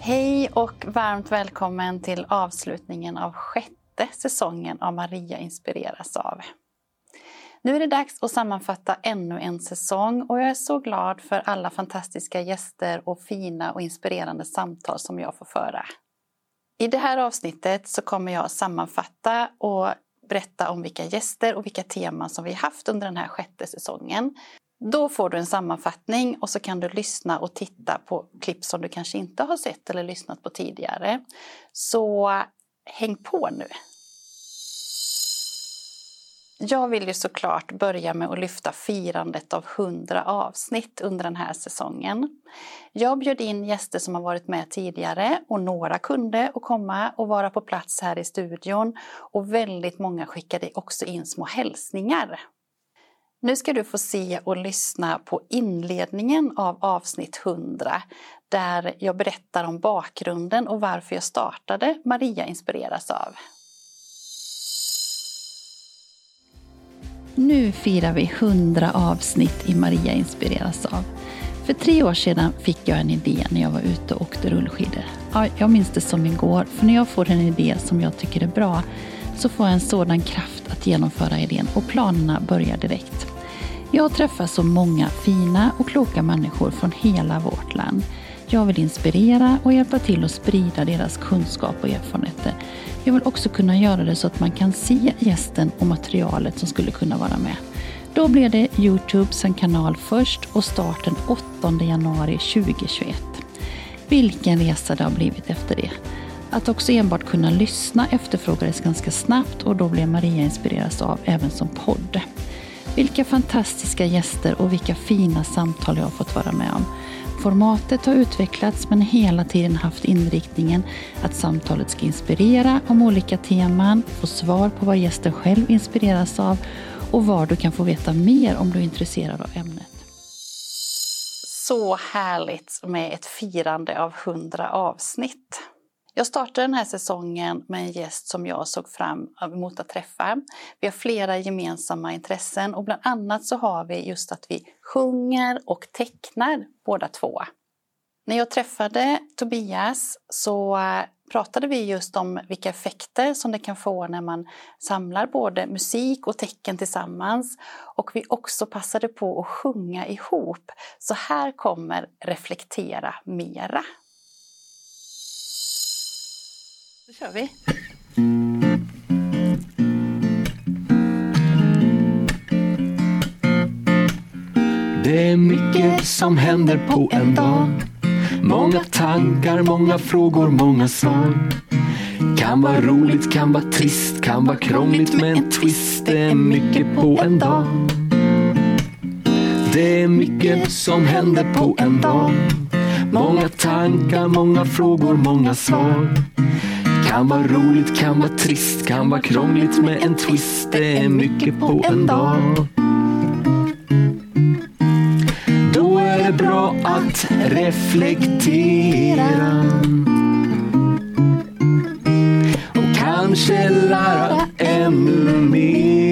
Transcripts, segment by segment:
Hej och varmt välkommen till avslutningen av sjätte säsongen av Maria inspireras av. Nu är det dags att sammanfatta ännu en säsong och jag är så glad för alla fantastiska gäster och fina och inspirerande samtal som jag får föra. I det här avsnittet så kommer jag sammanfatta och berätta om vilka gäster och vilka teman som vi haft under den här sjätte säsongen. Då får du en sammanfattning och så kan du lyssna och titta på klipp som du kanske inte har sett eller lyssnat på tidigare. Så häng på nu! Jag vill ju såklart börja med att lyfta firandet av 100 avsnitt under den här säsongen. Jag bjöd in gäster som har varit med tidigare och några kunde och komma och vara på plats här i studion och väldigt många skickade också in små hälsningar. Nu ska du få se och lyssna på inledningen av avsnitt 100 där jag berättar om bakgrunden och varför jag startade Maria inspireras av. Nu firar vi 100 avsnitt i Maria inspireras av. För tre år sedan fick jag en idé när jag var ute och åkte rullskidor. Ja, jag minns det som igår, för när jag får en idé som jag tycker är bra så får jag en sådan kraft att genomföra idén och planerna börjar direkt. Jag träffar så många fina och kloka människor från hela vårt land. Jag vill inspirera och hjälpa till att sprida deras kunskap och erfarenheter. Jag vill också kunna göra det så att man kan se gästen och materialet som skulle kunna vara med. Då blir det Youtube som kanal först och start den 8 januari 2021. Vilken resa det har blivit efter det. Att också enbart kunna lyssna efterfrågades ganska snabbt och då blev Maria inspirerad av även som podd. Vilka fantastiska gäster och vilka fina samtal jag har fått vara med om. Formatet har utvecklats men hela tiden haft inriktningen att samtalet ska inspirera om olika teman, få svar på vad gästen själv inspireras av och var du kan få veta mer om du är intresserad av ämnet. Så härligt med ett firande av 100 avsnitt. Jag startade den här säsongen med en gäst som jag såg fram emot att träffa. Vi har flera gemensamma intressen och bland annat så har vi just att vi sjunger och tecknar båda två. När jag träffade Tobias så eh, pratade vi just om vilka effekter som det kan få när man samlar både musik och tecken tillsammans. Och vi också passade på att sjunga ihop. Så här kommer Reflektera mera. Då kör vi! Det är mycket som händer på en dag. Många tankar, många frågor, många svar. Kan vara roligt, kan vara trist, kan vara krångligt med en twist. Det är mycket på en dag. Det är mycket som händer på en dag. Många tankar, många frågor, många svar. Kan vara roligt, kan vara trist, kan vara krångligt med en twist. Det är mycket på en dag. Då är det bra att reflektera. Och kanske lära ännu mer.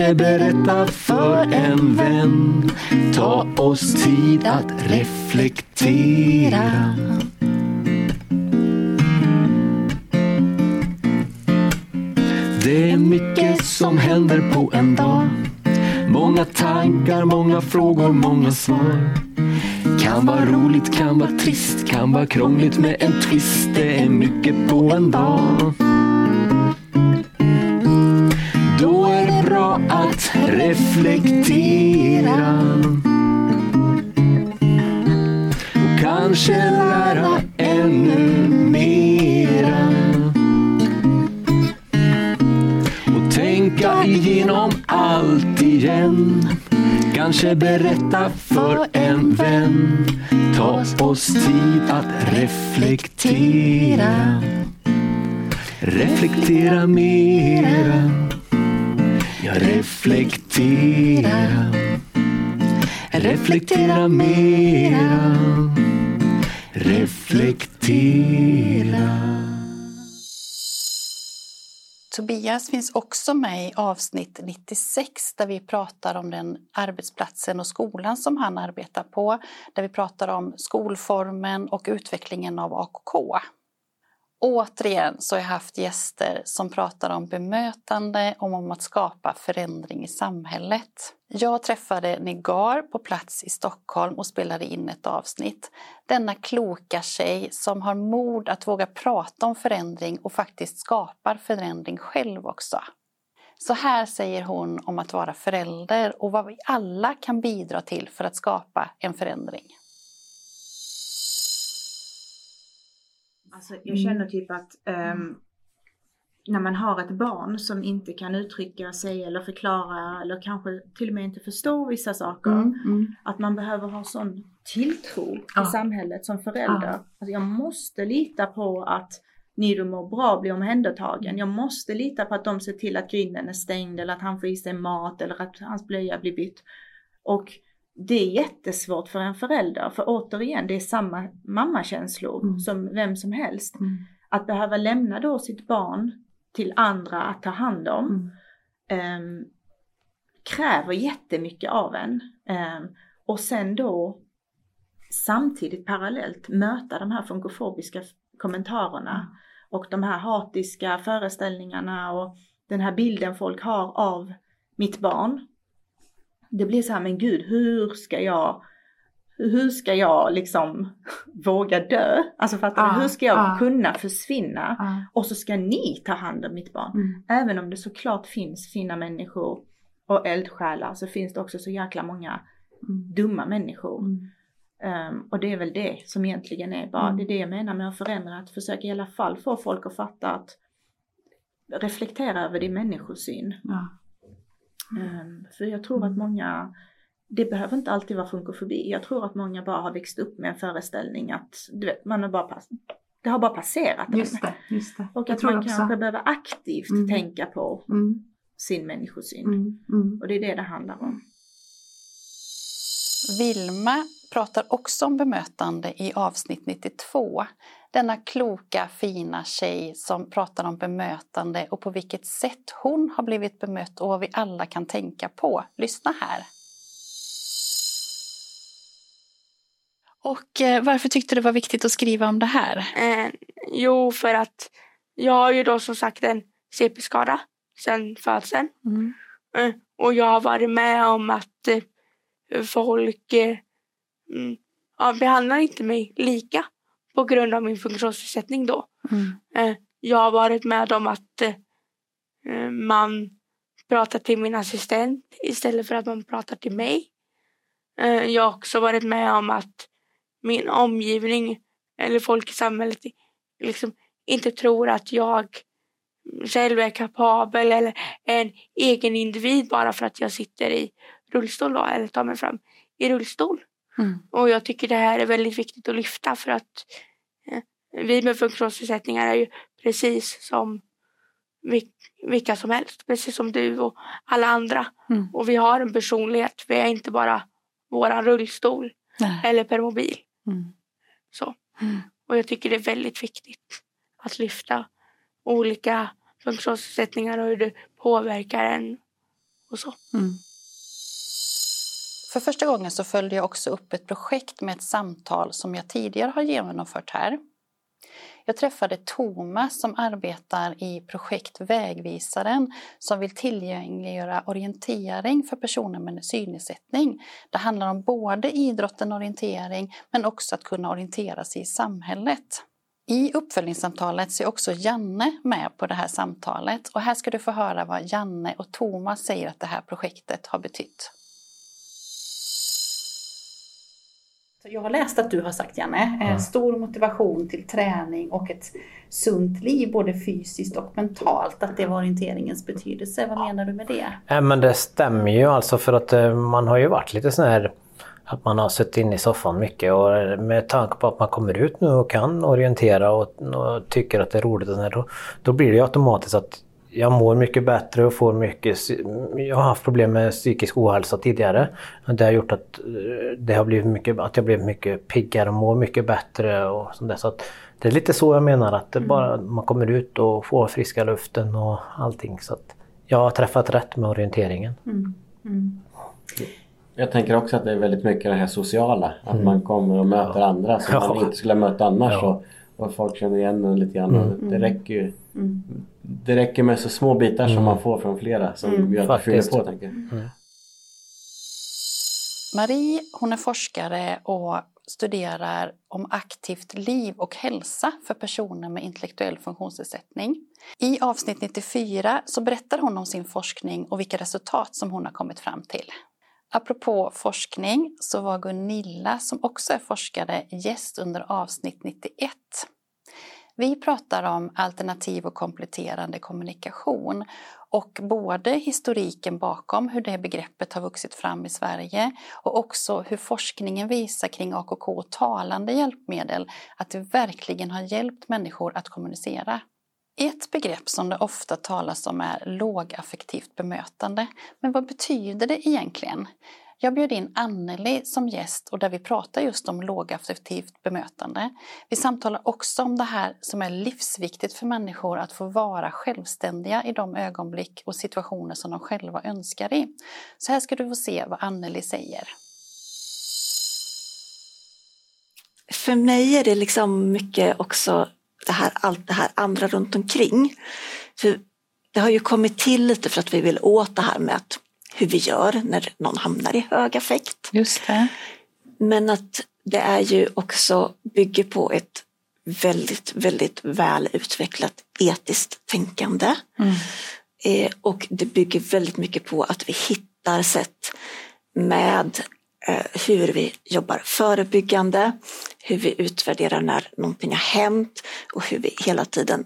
Inte berätta för en vän. Ta oss tid att reflektera. Det är mycket som händer på en dag. Många tankar, många frågor, många svar. Kan vara roligt, kan vara trist, kan vara krångligt med en twist. Det är mycket på en dag. att reflektera. Och kanske lära ännu mera. Och tänka igenom allt igen. Kanske berätta för en vän. Ta oss tid att reflektera. Reflektera mera. Reflektera. Reflektera mera. Reflektera. Tobias finns också med i avsnitt 96 där vi pratar om den arbetsplatsen och skolan som han arbetar på. Där vi pratar om skolformen och utvecklingen av AKK. Återigen så har jag haft gäster som pratar om bemötande och om att skapa förändring i samhället. Jag träffade Negar på plats i Stockholm och spelade in ett avsnitt. Denna kloka tjej som har mod att våga prata om förändring och faktiskt skapar förändring själv också. Så här säger hon om att vara förälder och vad vi alla kan bidra till för att skapa en förändring. Alltså, jag känner typ att um, när man har ett barn som inte kan uttrycka sig eller förklara eller kanske till och med inte förstår vissa saker. Mm, mm. Att man behöver ha sån tilltro till Ja. samhället som förälder. Ja. Alltså, jag måste lita på att ni du mår bra blir omhändertagen. Jag måste lita på att de ser till att grinden är stängd eller att han får i sig mat eller att hans blöja blir bytt. Och det är jättesvårt för en förälder för återigen det är samma mammakänslor Mm. som vem som helst. Mm. Att behöva lämna då sitt barn till andra att ta hand om Mm. ehm, kräver jättemycket av en. Ehm, och sen då samtidigt parallellt möta de här funkofobiska kommentarerna och de här hatiska föreställningarna och den här bilden folk har av mitt barn. Det blir så här, men gud, hur ska jag hur ska jag liksom våga dö? Alltså fattar Ja, du? Hur ska jag ja. kunna försvinna? Ja. Och så ska ni ta hand om mitt barn. Mm. Även om det såklart finns fina människor och eldsjälar så finns det också så jäkla många Mm. dumma människor. Mm. Ehm, och det är väl det som egentligen är bara, Mm. det är det jag menar med att förändra, att försöka i alla fall få folk att fatta att reflektera över din människosyn. Ja. Ehm, för jag tror att många, det behöver inte alltid vara funkofobi. Jag tror att många bara har växt upp med en föreställning att, du vet, man har bara pass, det har bara passerat. Just det, just det. Och Jag att man också. kanske behöver aktivt Mm. tänka på Mm. sin människosyn. Mm. Mm. Och det är det det handlar om. Vilma pratar också om bemötande i avsnitt 92. Denna kloka, fina tjej som pratar om bemötande och på vilket sätt hon har blivit bemött och vad vi alla kan tänka på. Lyssna här. Och eh, varför tyckte du det var viktigt att skriva om det här? Eh, jo, för att jag har ju då som sagt en CP-skada sedan födseln. Mm. Eh, och jag har varit med om att eh, folk eh, mm, ja, behandlar inte mig lika på grund av min funktionsnedsättning då. Mm. Eh, jag har varit med om att eh, man pratar till min assistent istället för att man pratar till mig. Eh, jag har också varit med om att min omgivning eller folk i samhället liksom inte tror att jag själv är kapabel eller en egen individ bara för att jag sitter i rullstol då, eller tar mig fram i rullstol. Mm. Och jag tycker det här är väldigt viktigt att lyfta för att eh, vi med funktionsnedsättningar är ju precis som vil- vilka som helst, precis som du och alla andra. Mm. Och vi har en personlighet, vi är inte bara våran rullstol Nej. eller permobil. Mm. Så. Mm. Och jag tycker det är väldigt viktigt att lyfta olika funktionsnedsättningar och hur det påverkar en och så. Mm. För första gången så följde jag också upp ett projekt med ett samtal som jag tidigare har genomfört här. Jag träffade Thomas som arbetar i projekt Vägvisaren som vill tillgängliggöra orientering för personer med synnedsättning. Det handlar om både idrotten och orientering men också att kunna orientera sig i samhället. I uppföljningssamtalet så är också Janne med på det här samtalet och här ska du få höra vad Janne och Thomas säger att det här projektet har betytt. Jag har läst att du har sagt Janne, eh, stor motivation till träning och ett sunt liv både fysiskt och mentalt, att det var orienteringens betydelse. Vad menar du med det? Ja, men det stämmer ju alltså för att eh, man har ju varit lite sån här att man har suttit inne i soffan mycket och med tanke på att man kommer ut nu och kan orientera och, och tycker att det är roligt och sådär, då, då blir det ju automatiskt att jag mår mycket bättre och får mycket... Jag har haft problem med psykisk ohälsa tidigare. Det har gjort att, eh, det har blivit mycket, att jag blivit mycket piggare och mår mycket bättre. Och sånt där. Så att det är lite så jag menar att det bara, man kommer ut och får friska luften och allting. Så att jag har träffat rätt med orienteringen. Mm. Mm. Jag tänker också att det är väldigt mycket det här sociala. Att mm. man kommer och möter andra som ja. man inte skulle möta annars. Ja. Och, och folk känner igen en lite grann. Mm. Det räcker ju mm. Det räcker med så små bitar som man får från flera som mm. gör att det fyller på. Tänker jag. Marie hon är forskare och studerar om aktivt liv och hälsa för personer med intellektuell funktionsnedsättning. I avsnitt 94 så berättar hon om sin forskning och vilka resultat som hon har kommit fram till. Apropå forskning så var Gunilla, som också är forskare, gäst under avsnitt 91. Vi pratar om alternativ och kompletterande kommunikation och både historiken bakom hur det begreppet har vuxit fram i Sverige och också hur forskningen visar kring AKK och talande hjälpmedel att det verkligen har hjälpt människor att kommunicera. Ett begrepp som det ofta talas om är lågaffektivt bemötande. Men vad betyder det egentligen? Jag bjöd in Anneli som gäst och där vi pratar just om lågaffektivt bemötande. Vi samtalar också om det här som är livsviktigt för människor att få vara självständiga i de ögonblick och situationer som de själva önskar i. Så här ska du få se vad Anneli säger. För mig är det liksom mycket också det här, allt det här andra runt omkring. För det har ju kommit till lite för att vi vill åt det här med att hur vi gör när någon hamnar i hög affekt. Just det. Men att det är ju också bygger på ett väldigt, väldigt väl utvecklat etiskt tänkande. Mm. Eh, och det bygger väldigt mycket på att vi hittar sätt med eh, hur vi jobbar förebyggande, hur vi utvärderar när någonting har hänt och hur vi hela tiden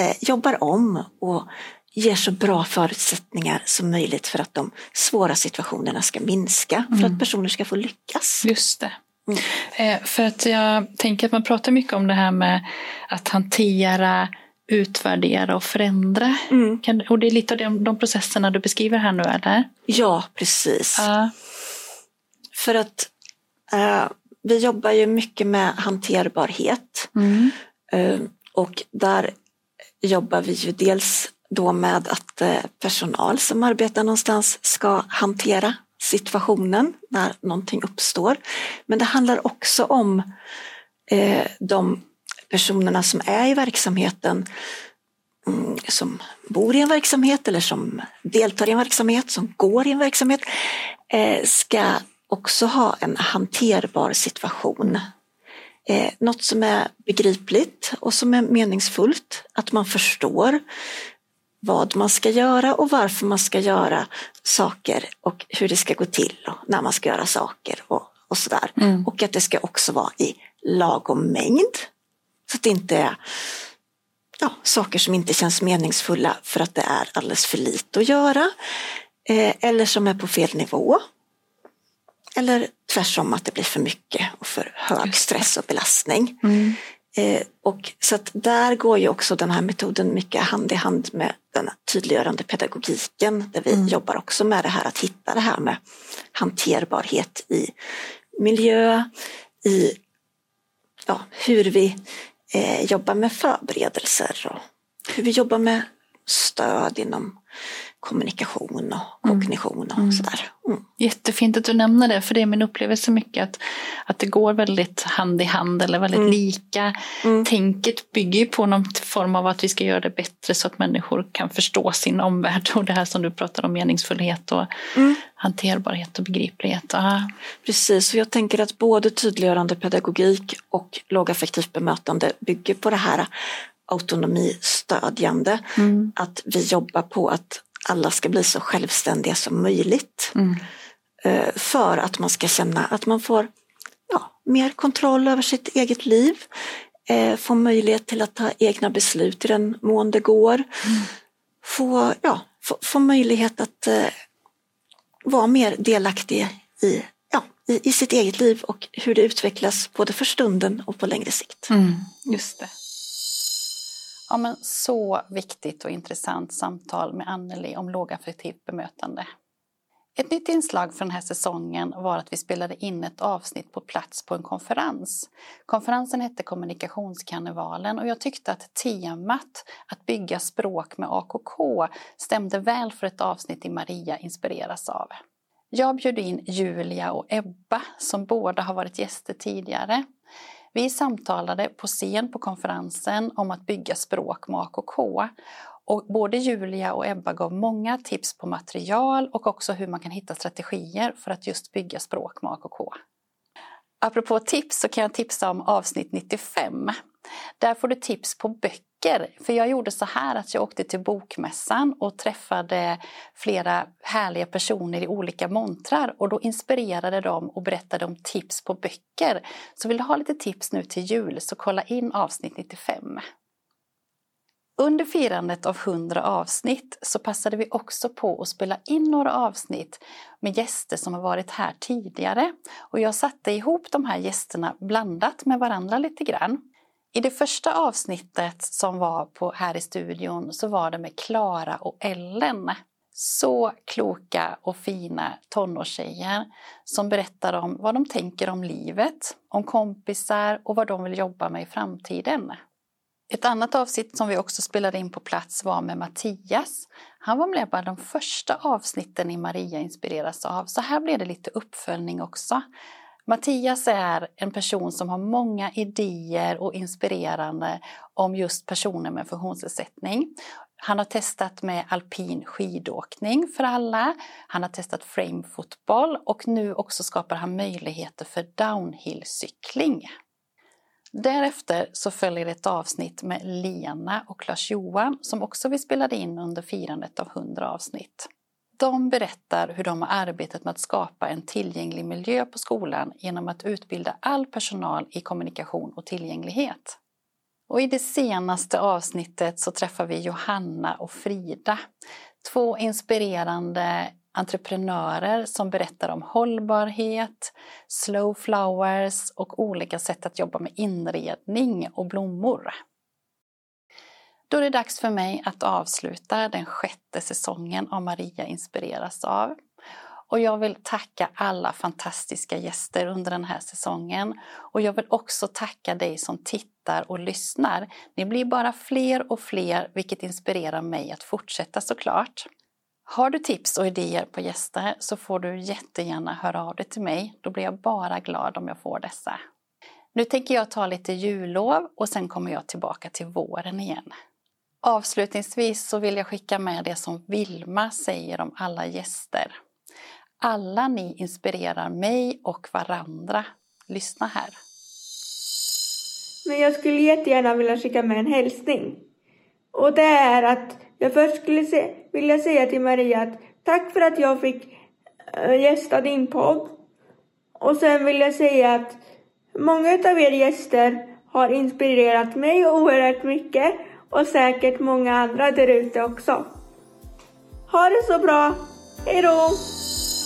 eh, jobbar om och ger så bra förutsättningar som möjligt för att de svåra situationerna ska minska, för mm. att personer ska få lyckas. Just det. Mm. Eh, för att jag tänker att man pratar mycket om det här med att hantera utvärdera och förändra. Mm. Kan, och det är lite av de, de, processerna du beskriver här nu eller? Ja, precis. Uh. För att uh, vi jobbar ju mycket med hanterbarhet. Mm. Uh, och där jobbar vi ju dels då med att eh, personal som arbetar någonstans ska hantera situationen när någonting uppstår. Men det handlar också om eh, de personerna som är i verksamheten mm, som bor i en verksamhet eller som deltar i en verksamhet, som går i en verksamhet, eh, ska också ha en hanterbar situation. något som är begripligt och som är meningsfullt, att man förstår vad man ska göra och varför man ska göra saker och hur det ska gå till och när man ska göra saker och, och sådär. Mm. Och att det ska också vara i lagom mängd. Så att det inte är ja, saker som inte känns meningsfulla för att det är alldeles för lite att göra. Eh, eller som är på fel nivå. Eller tvärsom att det blir för mycket och för hög stress och belastning. Mm. Eh, och så att där går ju också den här metoden mycket hand i hand med den tydliggörande pedagogiken där vi mm. jobbar också med det här att hitta det här med hanterbarhet i miljö, i ja, hur vi eh, jobbar med förberedelser och hur vi jobbar med stöd inom kommunikation och mm. kognition och mm. sådär. Mm. Jättefint att du nämner det, för det är min upplevelse mycket att, att det går väldigt hand i hand eller väldigt mm. lika. Mm. Tänket bygger ju på någon form av att vi ska göra det bättre så att människor kan förstå sin omvärld och det här som du pratar om, meningsfullhet och mm. hanterbarhet och begriplighet. Aha. Precis, och jag tänker att både tydliggörande pedagogik och lågaffektivt bemötande bygger på det här autonomistödjande. Mm. Att vi jobbar på att alla ska bli så självständiga som möjligt. Mm. Eh, för att man ska känna att man får ja, mer kontroll över sitt eget liv, eh, få möjlighet till att ta egna beslut i den mån det går, mm. få, ja, få, få möjlighet att eh, vara mer delaktig i, ja, i, i, sitt eget liv och hur det utvecklas både för stunden och på längre sikt. Mm, just det. Ja, men så viktigt och intressant samtal med Anneli om lågaffektivt bemötande. Ett nytt inslag för den här säsongen var att vi spelade in ett avsnitt på plats på en konferens. Konferensen hette Kommunikationskarnevalen och jag tyckte att temat att bygga språk med AKK stämde väl för ett avsnitt i Maria inspireras av. Jag bjöd in Julia och Ebba som båda har varit gäster tidigare. Vi samtalade på scen på konferensen om att bygga språk med AKK och både Julia och Ebba gav många tips på material och också hur man kan hitta strategier för att just bygga språk med AKK. Apropå tips så kan jag tipsa om avsnitt 95. Där får du tips på böcker. För jag gjorde så här att jag åkte till Bokmässan och träffade flera härliga personer i olika montrar och då inspirerade de och berättade om tips på böcker. Så vill du ha lite tips nu till jul så kolla in avsnitt 95. Under firandet av 100 avsnitt så passade vi också på att spela in några avsnitt med gäster som har varit här tidigare. Och jag satte ihop de här gästerna blandat med varandra lite grann. I det första avsnittet som var på, här i studion så var det med Klara och Ellen. Så kloka och fina tonårstjejer som berättar om vad de tänker om livet, om kompisar och vad de vill jobba med i framtiden. Ett annat avsnitt som vi också spelade in på plats var med Mattias. Han var med på de första avsnitten i Maria inspireras av, så här blev det lite uppföljning också. Mattias är en person som har många idéer och inspirerande om just personer med funktionsnedsättning. Han har testat med alpin skidåkning för alla, han har testat framefotboll och nu också skapar han möjligheter för downhillcykling. Därefter så följer ett avsnitt med Lena och Lars-Johan som också vi spelade in under firandet av 100 avsnitt. De berättar hur de har arbetat med att skapa en tillgänglig miljö på skolan genom att utbilda all personal i kommunikation och tillgänglighet. Och I det senaste avsnittet så träffar vi Johanna och Frida. Två inspirerande entreprenörer som berättar om hållbarhet, slow flowers och olika sätt att jobba med inredning och blommor. Då är det dags för mig att avsluta den sjätte säsongen av Maria inspireras av. Och jag vill tacka alla fantastiska gäster under den här säsongen. Och jag vill också tacka dig som tittar och lyssnar. Ni blir bara fler och fler, vilket inspirerar mig att fortsätta såklart. Har du tips och idéer på gäster så får du jättegärna höra av dig till mig. Då blir jag bara glad om jag får dessa. Nu tänker jag ta lite jullov och sen kommer jag tillbaka till våren igen. Avslutningsvis så vill jag skicka med det som Vilma säger om alla gäster. Alla ni inspirerar mig och varandra. Lyssna här. Men jag skulle jättegärna vilja skicka med en hälsning. Och det är att jag först skulle se, vilja säga till Maria att tack för att jag fick eh, gästa din podd. Och sen vill jag säga att många av er gäster har inspirerat mig oerhört mycket och säkert många andra där ute också. Ha det så bra! Hejdå!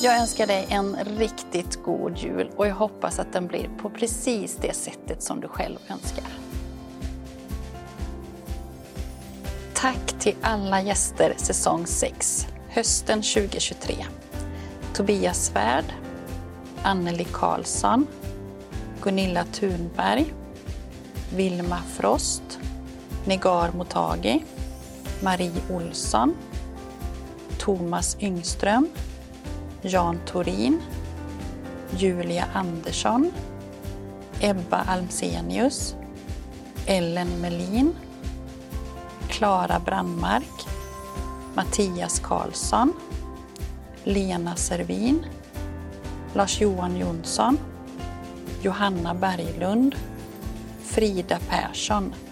Jag önskar dig en riktigt god jul och jag hoppas att den blir på precis det sättet som du själv önskar. Tack till alla gäster säsong 6, hösten 2023. Tobias Svärd, Anneli Karlsson, Gunilla Thunberg, Vilma Frost, Negar Motagi, Marie Olsson, Thomas Yngström, Jan Torin, Julia Andersson, Ebba Almsenius, Ellen Melin, Klara Brandmark, Mattias Karlsson, Lena Servin, Lars-Johan Jonsson, Johanna Berglund, Frida Persson.